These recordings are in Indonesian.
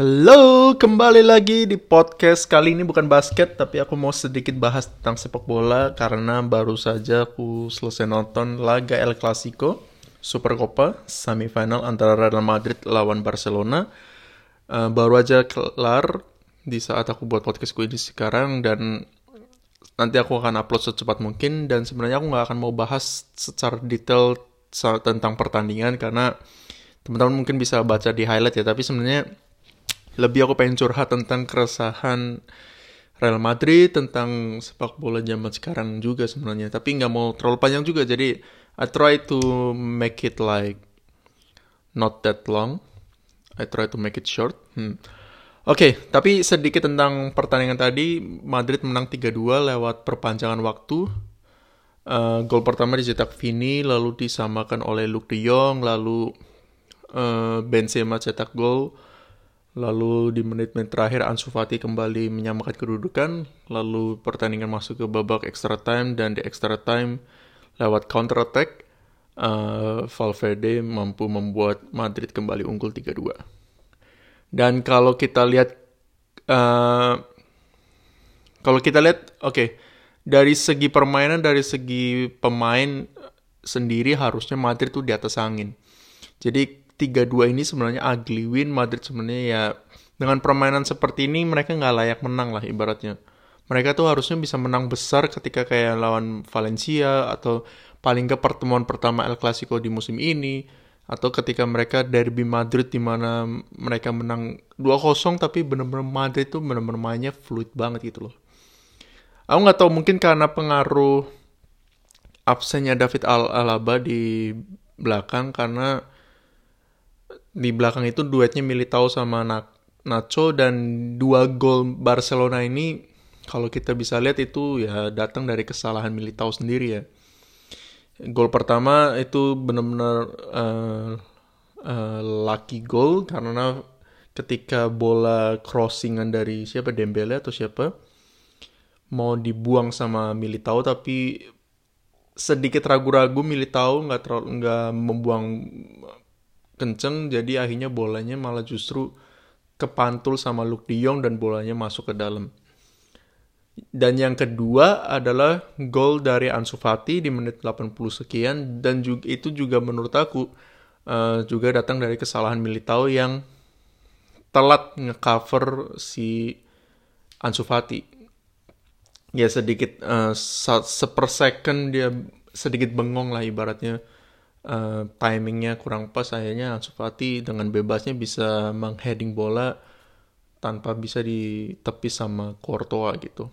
Halo, kembali lagi di podcast kali ini bukan basket tapi aku mau sedikit bahas tentang sepak bola karena baru saja aku selesai nonton laga El Clasico Super Copa semifinal antara Real Madrid lawan Barcelona. Uh, baru aja kelar di saat aku buat podcastku ini sekarang dan nanti aku akan upload secepat mungkin dan sebenarnya aku nggak akan mau bahas secara detail tentang pertandingan karena teman-teman mungkin bisa baca di highlight ya tapi sebenarnya lebih aku pengen curhat tentang keresahan Real Madrid tentang sepak bola zaman sekarang juga sebenarnya tapi nggak mau terlalu panjang juga jadi I try to make it like not that long I try to make it short hmm. Oke, okay, tapi sedikit tentang pertandingan tadi. Madrid menang 3-2 lewat perpanjangan waktu. Uh, gol pertama dicetak Vini, lalu disamakan oleh Luke de Jong, lalu uh, Benzema cetak gol Lalu di menit-menit terakhir Ansu Fati kembali menyamakan kedudukan, lalu pertandingan masuk ke babak extra time dan di extra time lewat counter attack uh, Valverde mampu membuat Madrid kembali unggul 3-2. Dan kalau kita lihat uh, kalau kita lihat oke okay, dari segi permainan dari segi pemain sendiri harusnya Madrid tuh di atas angin. Jadi 3-2 ini sebenarnya ugly win Madrid sebenarnya ya dengan permainan seperti ini mereka nggak layak menang lah ibaratnya. Mereka tuh harusnya bisa menang besar ketika kayak lawan Valencia atau paling ke pertemuan pertama El Clasico di musim ini atau ketika mereka derby Madrid di mana mereka menang 2-0 tapi benar-benar Madrid tuh benar-benar mainnya fluid banget gitu loh. Aku nggak tahu mungkin karena pengaruh absennya David Al Alaba di belakang karena di belakang itu duetnya Militao sama Nacho dan dua gol Barcelona ini kalau kita bisa lihat itu ya datang dari kesalahan Militao sendiri ya. Gol pertama itu benar-benar uh, uh, lucky goal karena ketika bola crossingan dari siapa Dembele atau siapa mau dibuang sama Militao tapi sedikit ragu-ragu Militao nggak terlalu nggak membuang kenceng jadi akhirnya bolanya malah justru kepantul sama Luke De Jong dan bolanya masuk ke dalam. Dan yang kedua adalah gol dari Ansu Fati di menit 80 sekian dan juga itu juga menurut aku uh, juga datang dari kesalahan Militao yang telat ngecover si Ansu Fati. Ya sedikit uh, seper second dia sedikit bengong lah ibaratnya uh, timingnya kurang pas akhirnya Ansu Fati dengan bebasnya bisa mengheading bola tanpa bisa ditepis sama Courtois gitu.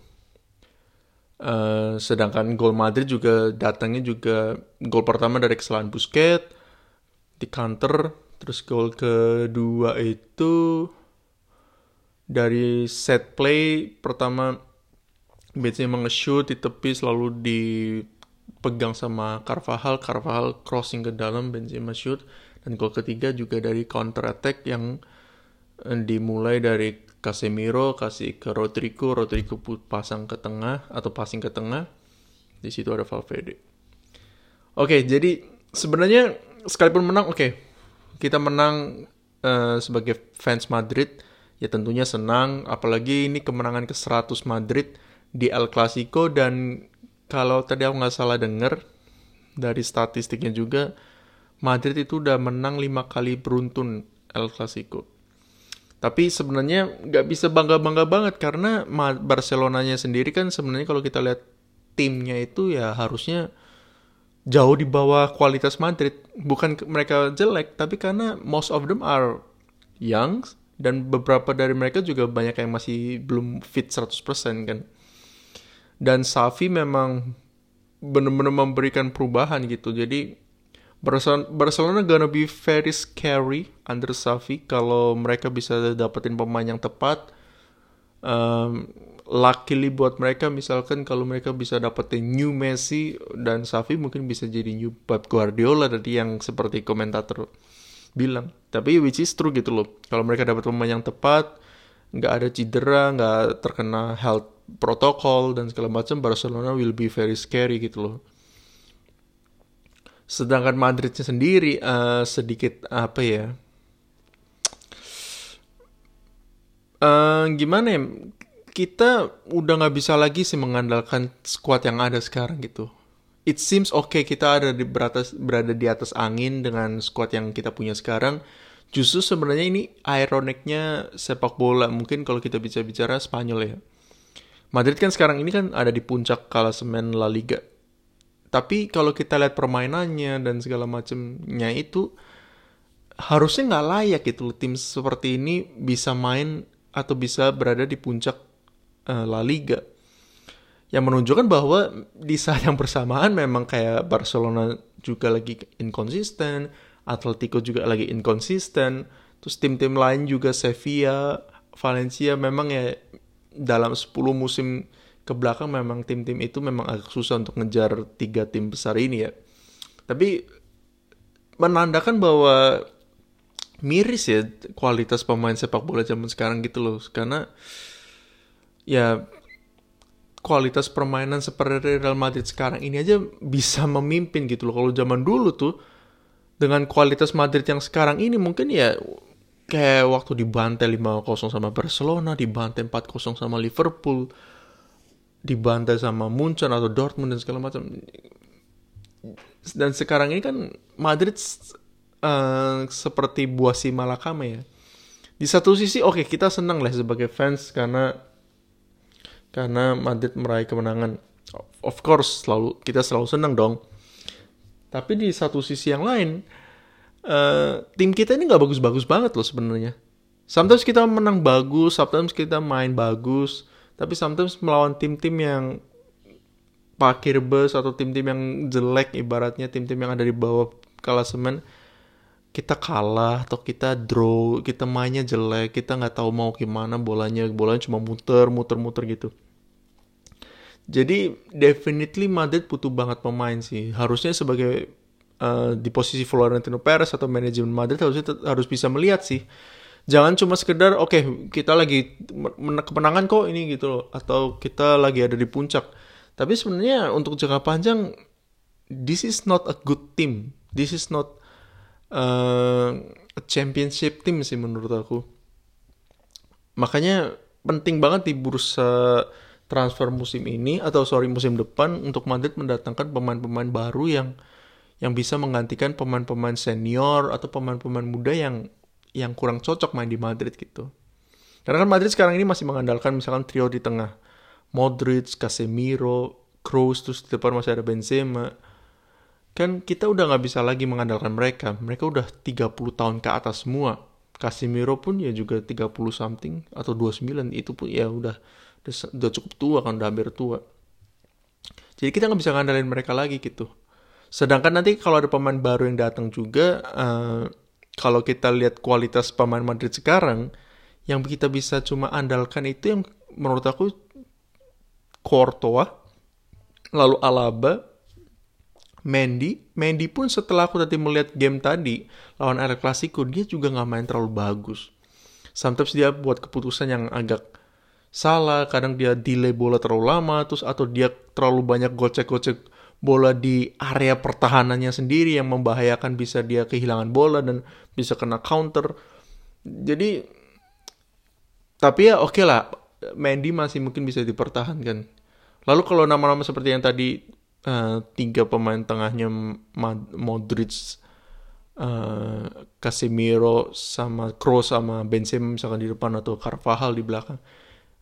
Uh, sedangkan gol Madrid juga datangnya juga gol pertama dari kesalahan Busquets di counter terus gol kedua itu dari set play pertama Benzema nge-shoot ditepis lalu di pegang sama Carvajal, Carvajal crossing ke dalam, Benzema shoot, dan gol ketiga juga dari counter attack yang eh, dimulai dari Casemiro kasih ke Rodrigo, Rodrigo pasang ke tengah atau passing ke tengah, di situ ada Valverde. Oke, jadi sebenarnya sekalipun menang, oke, kita menang uh, sebagai fans Madrid, ya tentunya senang, apalagi ini kemenangan ke 100 Madrid di El Clasico dan kalau tadi aku nggak salah denger dari statistiknya juga Madrid itu udah menang lima kali beruntun El Clasico. Tapi sebenarnya nggak bisa bangga-bangga banget karena Barcelonanya sendiri kan sebenarnya kalau kita lihat timnya itu ya harusnya jauh di bawah kualitas Madrid. Bukan mereka jelek, tapi karena most of them are young dan beberapa dari mereka juga banyak yang masih belum fit 100% kan dan Safi memang benar-benar memberikan perubahan gitu. Jadi Barcelona, gonna be very scary under Safi. Kalau mereka bisa dapetin pemain yang tepat um, luckily buat mereka. Misalkan kalau mereka bisa dapetin new Messi dan Safi mungkin bisa jadi new Pep Guardiola tadi yang seperti komentator bilang. Tapi which is true gitu loh. Kalau mereka dapat pemain yang tepat nggak ada cedera nggak terkena health protokol dan segala macam Barcelona will be very scary gitu loh. Sedangkan Madridnya sendiri uh, sedikit apa ya? uh, gimana ya? Kita udah nggak bisa lagi sih mengandalkan squad yang ada sekarang gitu. It seems okay kita ada di beratas, berada di atas angin dengan squad yang kita punya sekarang. Justru sebenarnya ini ironiknya sepak bola. Mungkin kalau kita bisa bicara Spanyol ya. Madrid kan sekarang ini kan ada di puncak klasemen La Liga. Tapi kalau kita lihat permainannya dan segala macamnya itu harusnya nggak layak gitu tim seperti ini bisa main atau bisa berada di puncak uh, La Liga yang menunjukkan bahwa di saat yang bersamaan memang kayak Barcelona juga lagi inkonsisten, Atletico juga lagi inkonsisten, terus tim-tim lain juga Sevilla, Valencia memang ya dalam 10 musim ke belakang memang tim-tim itu memang agak susah untuk ngejar tiga tim besar ini ya. Tapi menandakan bahwa miris ya kualitas pemain sepak bola zaman sekarang gitu loh karena ya kualitas permainan seperti Real Madrid sekarang ini aja bisa memimpin gitu loh kalau zaman dulu tuh dengan kualitas Madrid yang sekarang ini mungkin ya kayak waktu dibantai 5-0 sama Barcelona, dibantai 4-0 sama Liverpool, dibantai sama Munchen atau Dortmund dan segala macam. Dan sekarang ini kan Madrid uh, seperti buah si malakama ya. Di satu sisi oke okay, kita senang lah sebagai fans karena karena Madrid meraih kemenangan. Of course selalu kita selalu senang dong. Tapi di satu sisi yang lain uh, tim kita ini nggak bagus-bagus banget loh sebenarnya. Sometimes kita menang bagus, sometimes kita main bagus, tapi sometimes melawan tim-tim yang parkir bus atau tim-tim yang jelek ibaratnya tim-tim yang ada di bawah klasemen kita kalah atau kita draw, kita mainnya jelek, kita nggak tahu mau gimana bolanya, bolanya cuma muter, muter, muter gitu. Jadi definitely Madrid butuh banget pemain sih. Harusnya sebagai uh, di posisi Florentino Perez atau manajemen Madrid harusnya harus bisa melihat sih. Jangan cuma sekedar oke okay, kita lagi kemenangan kok ini gitu loh atau kita lagi ada di puncak. Tapi sebenarnya untuk jangka panjang this is not a good team. This is not uh, championship team sih menurut aku. Makanya penting banget di bursa transfer musim ini atau sorry musim depan untuk Madrid mendatangkan pemain-pemain baru yang yang bisa menggantikan pemain-pemain senior atau pemain-pemain muda yang yang kurang cocok main di Madrid gitu. Karena kan Madrid sekarang ini masih mengandalkan misalkan trio di tengah. Modric, Casemiro, Kroos, terus di depan masih ada Benzema kan kita udah nggak bisa lagi mengandalkan mereka. Mereka udah 30 tahun ke atas semua. Casemiro pun ya juga 30 something atau 29 itu pun ya udah udah, cukup tua kan udah hampir tua. Jadi kita nggak bisa ngandalin mereka lagi gitu. Sedangkan nanti kalau ada pemain baru yang datang juga, uh, kalau kita lihat kualitas pemain Madrid sekarang, yang kita bisa cuma andalkan itu yang menurut aku Courtois, lalu Alaba, Mendy, Mendy pun setelah aku tadi melihat game tadi lawan El Clasico, dia juga nggak main terlalu bagus. Sometimes dia buat keputusan yang agak salah, kadang dia delay bola terlalu lama, terus atau dia terlalu banyak gocek-gocek bola di area pertahanannya sendiri yang membahayakan bisa dia kehilangan bola dan bisa kena counter. Jadi tapi ya oke okay lah, Mendy masih mungkin bisa dipertahankan. Lalu kalau nama-nama seperti yang tadi uh, tiga pemain tengahnya Modric, uh, Casemiro sama Kroos sama Benzema misalkan di depan atau Carvajal di belakang.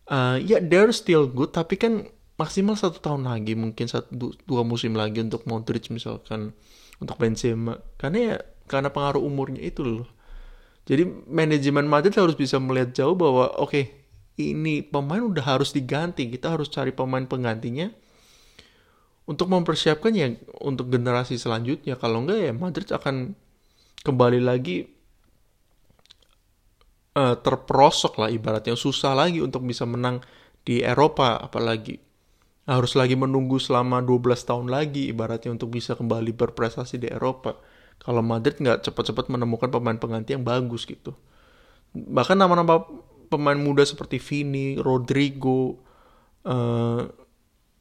Uh, ya yeah, they're still good tapi kan maksimal satu tahun lagi mungkin satu dua musim lagi untuk Modric misalkan untuk Benzema. Karena ya karena pengaruh umurnya itu loh. Jadi manajemen Madrid harus bisa melihat jauh bahwa oke okay, ini pemain udah harus diganti kita harus cari pemain penggantinya. Untuk mempersiapkan ya untuk generasi selanjutnya. Kalau enggak ya Madrid akan kembali lagi uh, terperosok lah ibaratnya. Susah lagi untuk bisa menang di Eropa apalagi harus lagi menunggu selama 12 tahun lagi ibaratnya untuk bisa kembali berprestasi di Eropa kalau Madrid nggak cepat-cepat menemukan pemain pengganti yang bagus gitu bahkan nama-nama pemain muda seperti Vini, Rodrigo uh,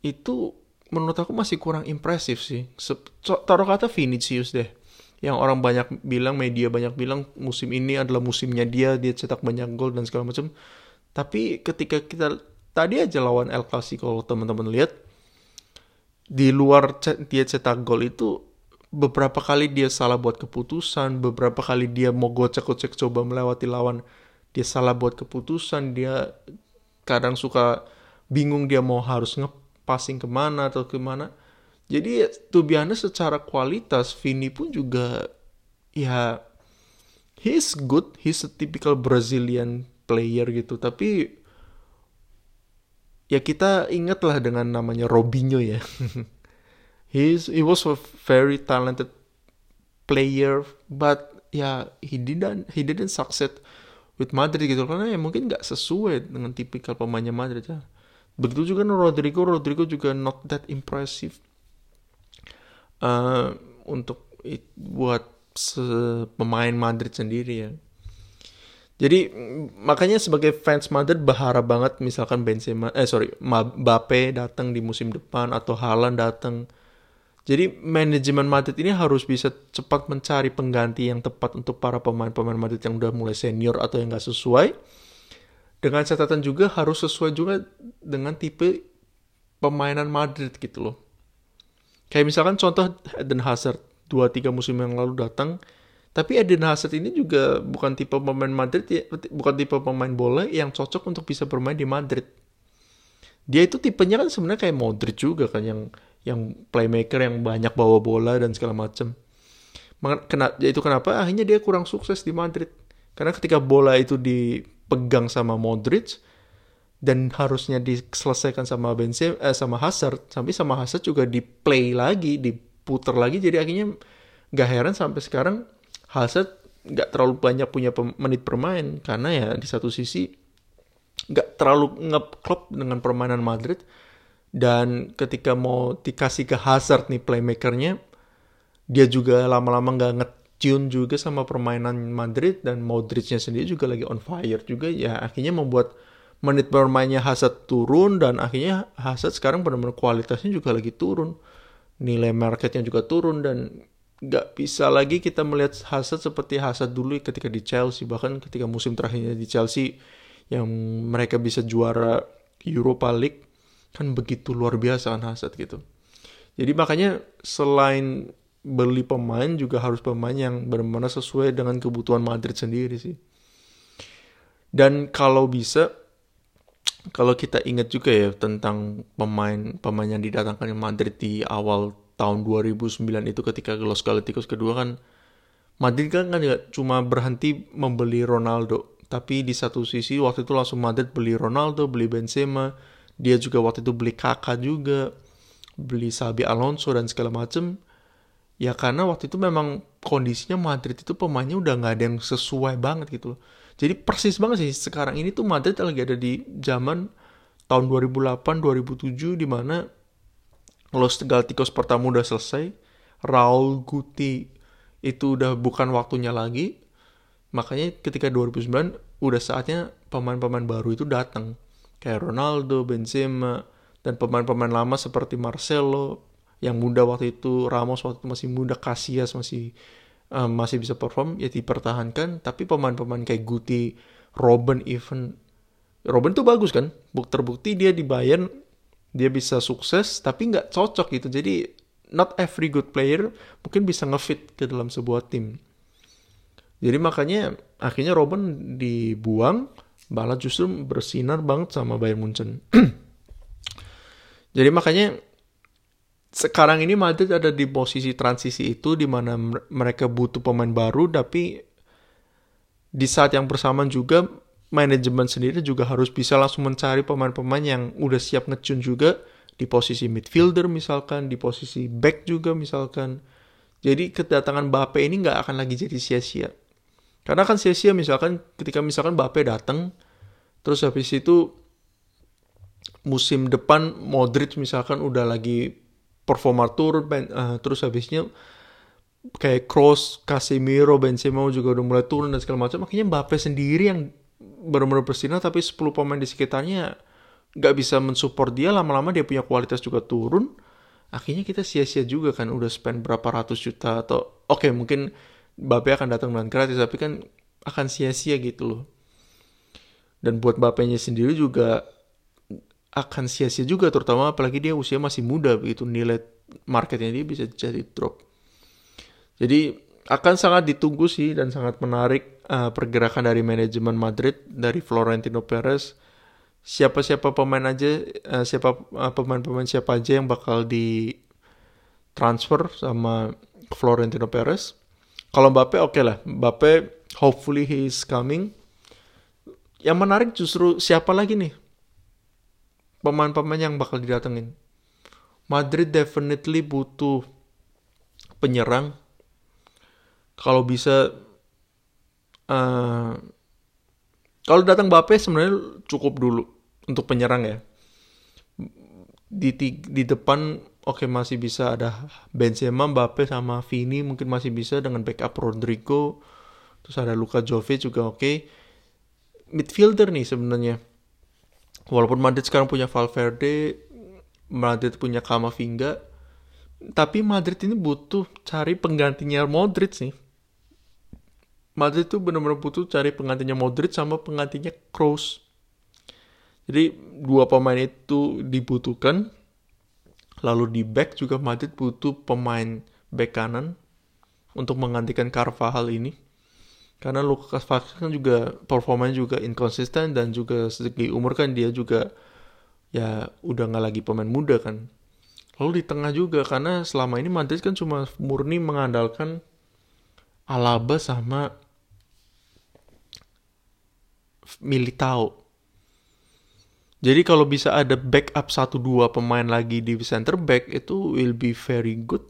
itu menurut aku masih kurang impresif sih. Taruh kata Vinicius deh. Yang orang banyak bilang, media banyak bilang musim ini adalah musimnya dia, dia cetak banyak gol dan segala macam. Tapi ketika kita tadi aja lawan El Clasico teman-teman lihat di luar dia cetak gol itu beberapa kali dia salah buat keputusan, beberapa kali dia mau gocek-gocek coba melewati lawan, dia salah buat keputusan, dia kadang suka bingung dia mau harus ngepassing ke mana atau ke mana. Jadi tuh biasanya secara kualitas Vini pun juga ya he's good, he's a typical Brazilian player gitu, tapi ya kita ingatlah dengan namanya Robinho ya. He's he was a very talented player, but ya he didn't he didn't succeed with Madrid gitu karena ya mungkin nggak sesuai dengan tipikal pemainnya Madrid ya. Begitu juga Rodrigo, Rodrigo juga not that impressive uh, untuk it, buat pemain Madrid sendiri ya. Jadi makanya sebagai fans Madrid berharap banget misalkan Benzema eh sorry Mbappe datang di musim depan atau Haaland datang. Jadi manajemen Madrid ini harus bisa cepat mencari pengganti yang tepat untuk para pemain-pemain Madrid yang udah mulai senior atau yang gak sesuai. Dengan catatan juga harus sesuai juga dengan tipe pemainan Madrid gitu loh. Kayak misalkan contoh Eden Hazard 2-3 musim yang lalu datang tapi Eden Hazard ini juga bukan tipe pemain Madrid ya, bukan tipe pemain bola yang cocok untuk bisa bermain di Madrid. Dia itu tipenya kan sebenarnya kayak Modric juga kan yang yang playmaker yang banyak bawa bola dan segala macam. Kena, ya itu kenapa akhirnya dia kurang sukses di Madrid. Karena ketika bola itu dipegang sama Modric dan harusnya diselesaikan sama Benzema eh, sama Hazard, sampai sama Hazard juga di play lagi, diputer lagi jadi akhirnya gak heran sampai sekarang Hazard nggak terlalu banyak punya menit bermain karena ya di satu sisi nggak terlalu ngeklop dengan permainan Madrid dan ketika mau dikasih ke Hazard nih playmakernya dia juga lama-lama nggak ngetune juga sama permainan Madrid dan Modricnya sendiri juga lagi on fire juga ya. Akhirnya membuat menit bermainnya Hazard turun dan akhirnya Hazard sekarang benar-benar kualitasnya juga lagi turun. Nilai marketnya juga turun dan nggak bisa lagi kita melihat Hazard seperti Hazard dulu ketika di Chelsea. Bahkan ketika musim terakhirnya di Chelsea yang mereka bisa juara Europa League kan begitu luar biasa kan Hazard gitu. Jadi makanya selain beli pemain juga harus pemain yang benar-benar sesuai dengan kebutuhan Madrid sendiri sih. Dan kalau bisa kalau kita ingat juga ya tentang pemain-pemain yang didatangkan Madrid di awal tahun 2009 itu ketika Los Galacticos kedua kan Madrid kan kan gak cuma berhenti membeli Ronaldo. Tapi di satu sisi waktu itu langsung Madrid beli Ronaldo beli Benzema. Dia juga waktu itu beli Kakak juga beli Sabi Alonso dan segala macem. Ya karena waktu itu memang kondisinya Madrid itu pemainnya udah nggak ada yang sesuai banget gitu loh. Jadi persis banget sih sekarang ini tuh Madrid lagi ada di zaman tahun 2008 2007 di mana Los Galacticos pertama udah selesai, Raul Guti itu udah bukan waktunya lagi. Makanya ketika 2009 udah saatnya pemain-pemain baru itu datang. Kayak Ronaldo, Benzema, dan pemain-pemain lama seperti Marcelo yang muda waktu itu, Ramos waktu itu masih muda, Casillas masih um, masih bisa perform ya dipertahankan. Tapi pemain-pemain kayak Guti, Robin even Robin tuh bagus kan, terbukti dia dibayar dia bisa sukses tapi nggak cocok gitu. Jadi not every good player mungkin bisa ngefit ke dalam sebuah tim. Jadi makanya akhirnya Robin dibuang malah justru bersinar banget sama Bayern Munchen. Jadi makanya sekarang ini Madrid ada di posisi transisi itu di mana mereka butuh pemain baru tapi di saat yang bersamaan juga manajemen sendiri juga harus bisa langsung mencari pemain-pemain yang udah siap ngecun juga di posisi midfielder misalkan, di posisi back juga misalkan. Jadi kedatangan Bape ini nggak akan lagi jadi sia-sia. Karena kan sia-sia misalkan ketika misalkan Bape datang, terus habis itu musim depan Modric misalkan udah lagi performa turun, uh, terus habisnya kayak Kroos, Casemiro, Benzema juga udah mulai turun dan segala macam. Akhirnya Mbappe sendiri yang benar-benar bersinar tapi 10 pemain di sekitarnya nggak bisa mensupport dia lama-lama dia punya kualitas juga turun. Akhirnya kita sia-sia juga kan udah spend berapa ratus juta atau oke okay, mungkin Bape akan datang dengan gratis tapi kan akan sia-sia gitu loh. Dan buat bapaknya sendiri juga akan sia-sia juga terutama apalagi dia usia masih muda begitu. Nilai marketnya dia bisa jadi drop. Jadi akan sangat ditunggu sih dan sangat menarik uh, pergerakan dari manajemen Madrid dari Florentino Perez. Siapa-siapa pemain aja, uh, siapa uh, pemain-pemain siapa aja yang bakal di transfer sama Florentino Perez. Kalau Mbappe oke okay lah, Mbappe hopefully he is coming. Yang menarik justru siapa lagi nih pemain-pemain yang bakal didatengin. Madrid definitely butuh penyerang. Kalau bisa, uh, kalau datang Bape sebenarnya cukup dulu untuk penyerang ya. Di di depan oke okay, masih bisa ada Benzema, Mbappe sama Vini mungkin masih bisa dengan backup Rodrigo. Terus ada Luka Jovic juga oke. Okay. Midfielder nih sebenarnya walaupun Madrid sekarang punya Valverde, Madrid punya Kamavinga, tapi Madrid ini butuh cari penggantinya Modric sih. Madrid tuh benar-benar butuh cari penggantinya Modric sama penggantinya Kroos. Jadi dua pemain itu dibutuhkan. Lalu di back juga Madrid butuh pemain back kanan untuk menggantikan Carvajal ini. Karena Lucas Vazquez kan juga performanya juga inkonsisten dan juga segi umur kan dia juga ya udah nggak lagi pemain muda kan. Lalu di tengah juga karena selama ini Madrid kan cuma murni mengandalkan Alaba sama Militao. Jadi kalau bisa ada backup 1-2 pemain lagi di center back itu will be very good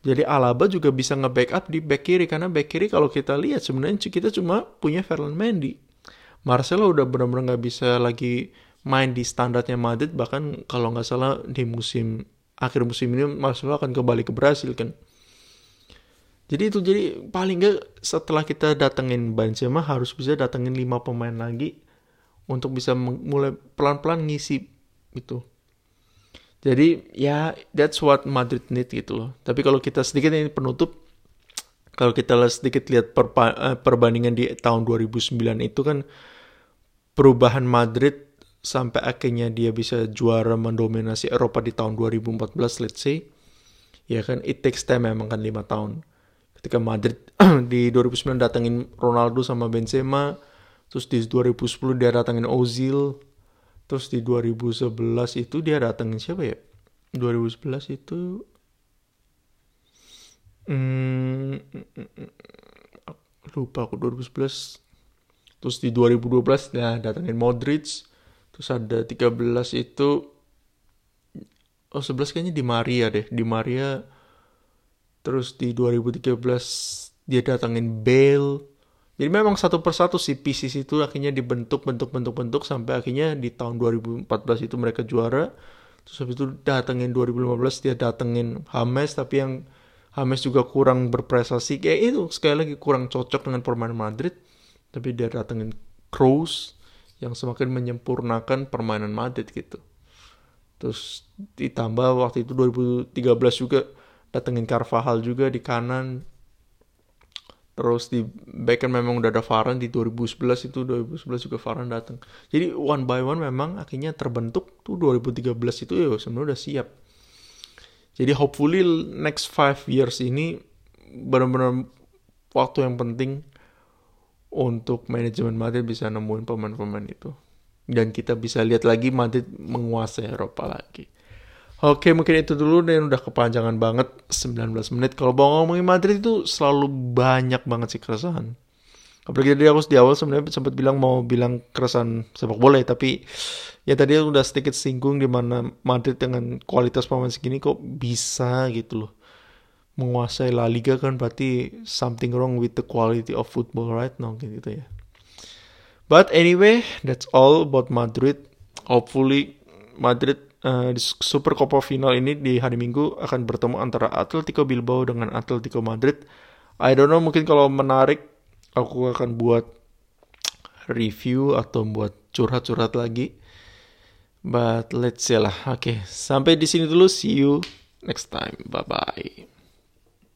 jadi Alaba juga bisa nge-backup di back kiri karena back kiri kalau kita lihat sebenarnya kita cuma punya Ferland Mendy. Marcelo udah benar-benar nggak bisa lagi main di standarnya Madrid bahkan kalau nggak salah di musim akhir musim ini Marcelo akan kembali ke Brasil kan. Jadi itu jadi paling nggak setelah kita datengin Benzema harus bisa datengin lima pemain lagi untuk bisa mulai pelan-pelan ngisi itu jadi ya that's what Madrid need gitu loh. Tapi kalau kita sedikit ini penutup, kalau kita sedikit lihat uh, perbandingan di tahun 2009 itu kan perubahan Madrid sampai akhirnya dia bisa juara mendominasi Eropa di tahun 2014 let's say. Ya kan it takes time memang kan 5 tahun. Ketika Madrid di 2009 datangin Ronaldo sama Benzema, terus di 2010 dia datangin Ozil, Terus di 2011 itu dia datengin siapa ya? 2011 itu hmm, lupa aku 2011 terus di 2012 ya datengin Modric terus ada 13 itu oh 11 kayaknya di Maria deh di Maria terus di 2013 dia datengin Bale jadi memang satu persatu si pieces itu akhirnya dibentuk bentuk bentuk bentuk sampai akhirnya di tahun 2014 itu mereka juara. Terus habis itu datengin 2015 dia datengin Hames tapi yang Hames juga kurang berprestasi. Kayak itu sekali lagi kurang cocok dengan permainan Madrid. Tapi dia datengin Kroos yang semakin menyempurnakan permainan Madrid gitu. Terus ditambah waktu itu 2013 juga datengin Carvajal juga di kanan Terus di back kan memang udah ada Varane di 2011 itu 2011 juga Varane datang. Jadi one by one memang akhirnya terbentuk tuh 2013 itu ya sebenarnya udah siap. Jadi hopefully next five years ini benar-benar waktu yang penting untuk manajemen Madrid bisa nemuin pemain-pemain itu. Dan kita bisa lihat lagi Madrid menguasai Eropa lagi. Oke, mungkin itu dulu dan udah kepanjangan banget 19 menit. Kalau mau ngomongin Madrid itu selalu banyak banget sih keresahan. Apalagi tadi aku di awal sebenarnya sempat bilang mau bilang keresahan sepak bola ya, tapi ya tadi udah sedikit singgung di mana Madrid dengan kualitas pemain segini kok bisa gitu loh. Menguasai La Liga kan berarti something wrong with the quality of football right now gitu ya. But anyway, that's all about Madrid. Hopefully Madrid di Super Copa final ini di hari Minggu akan bertemu antara Atletico Bilbao dengan Atletico Madrid. I don't know mungkin kalau menarik aku akan buat review atau buat curhat-curhat lagi. But let's see lah. Oke, okay, sampai di sini dulu. See you next time. Bye bye.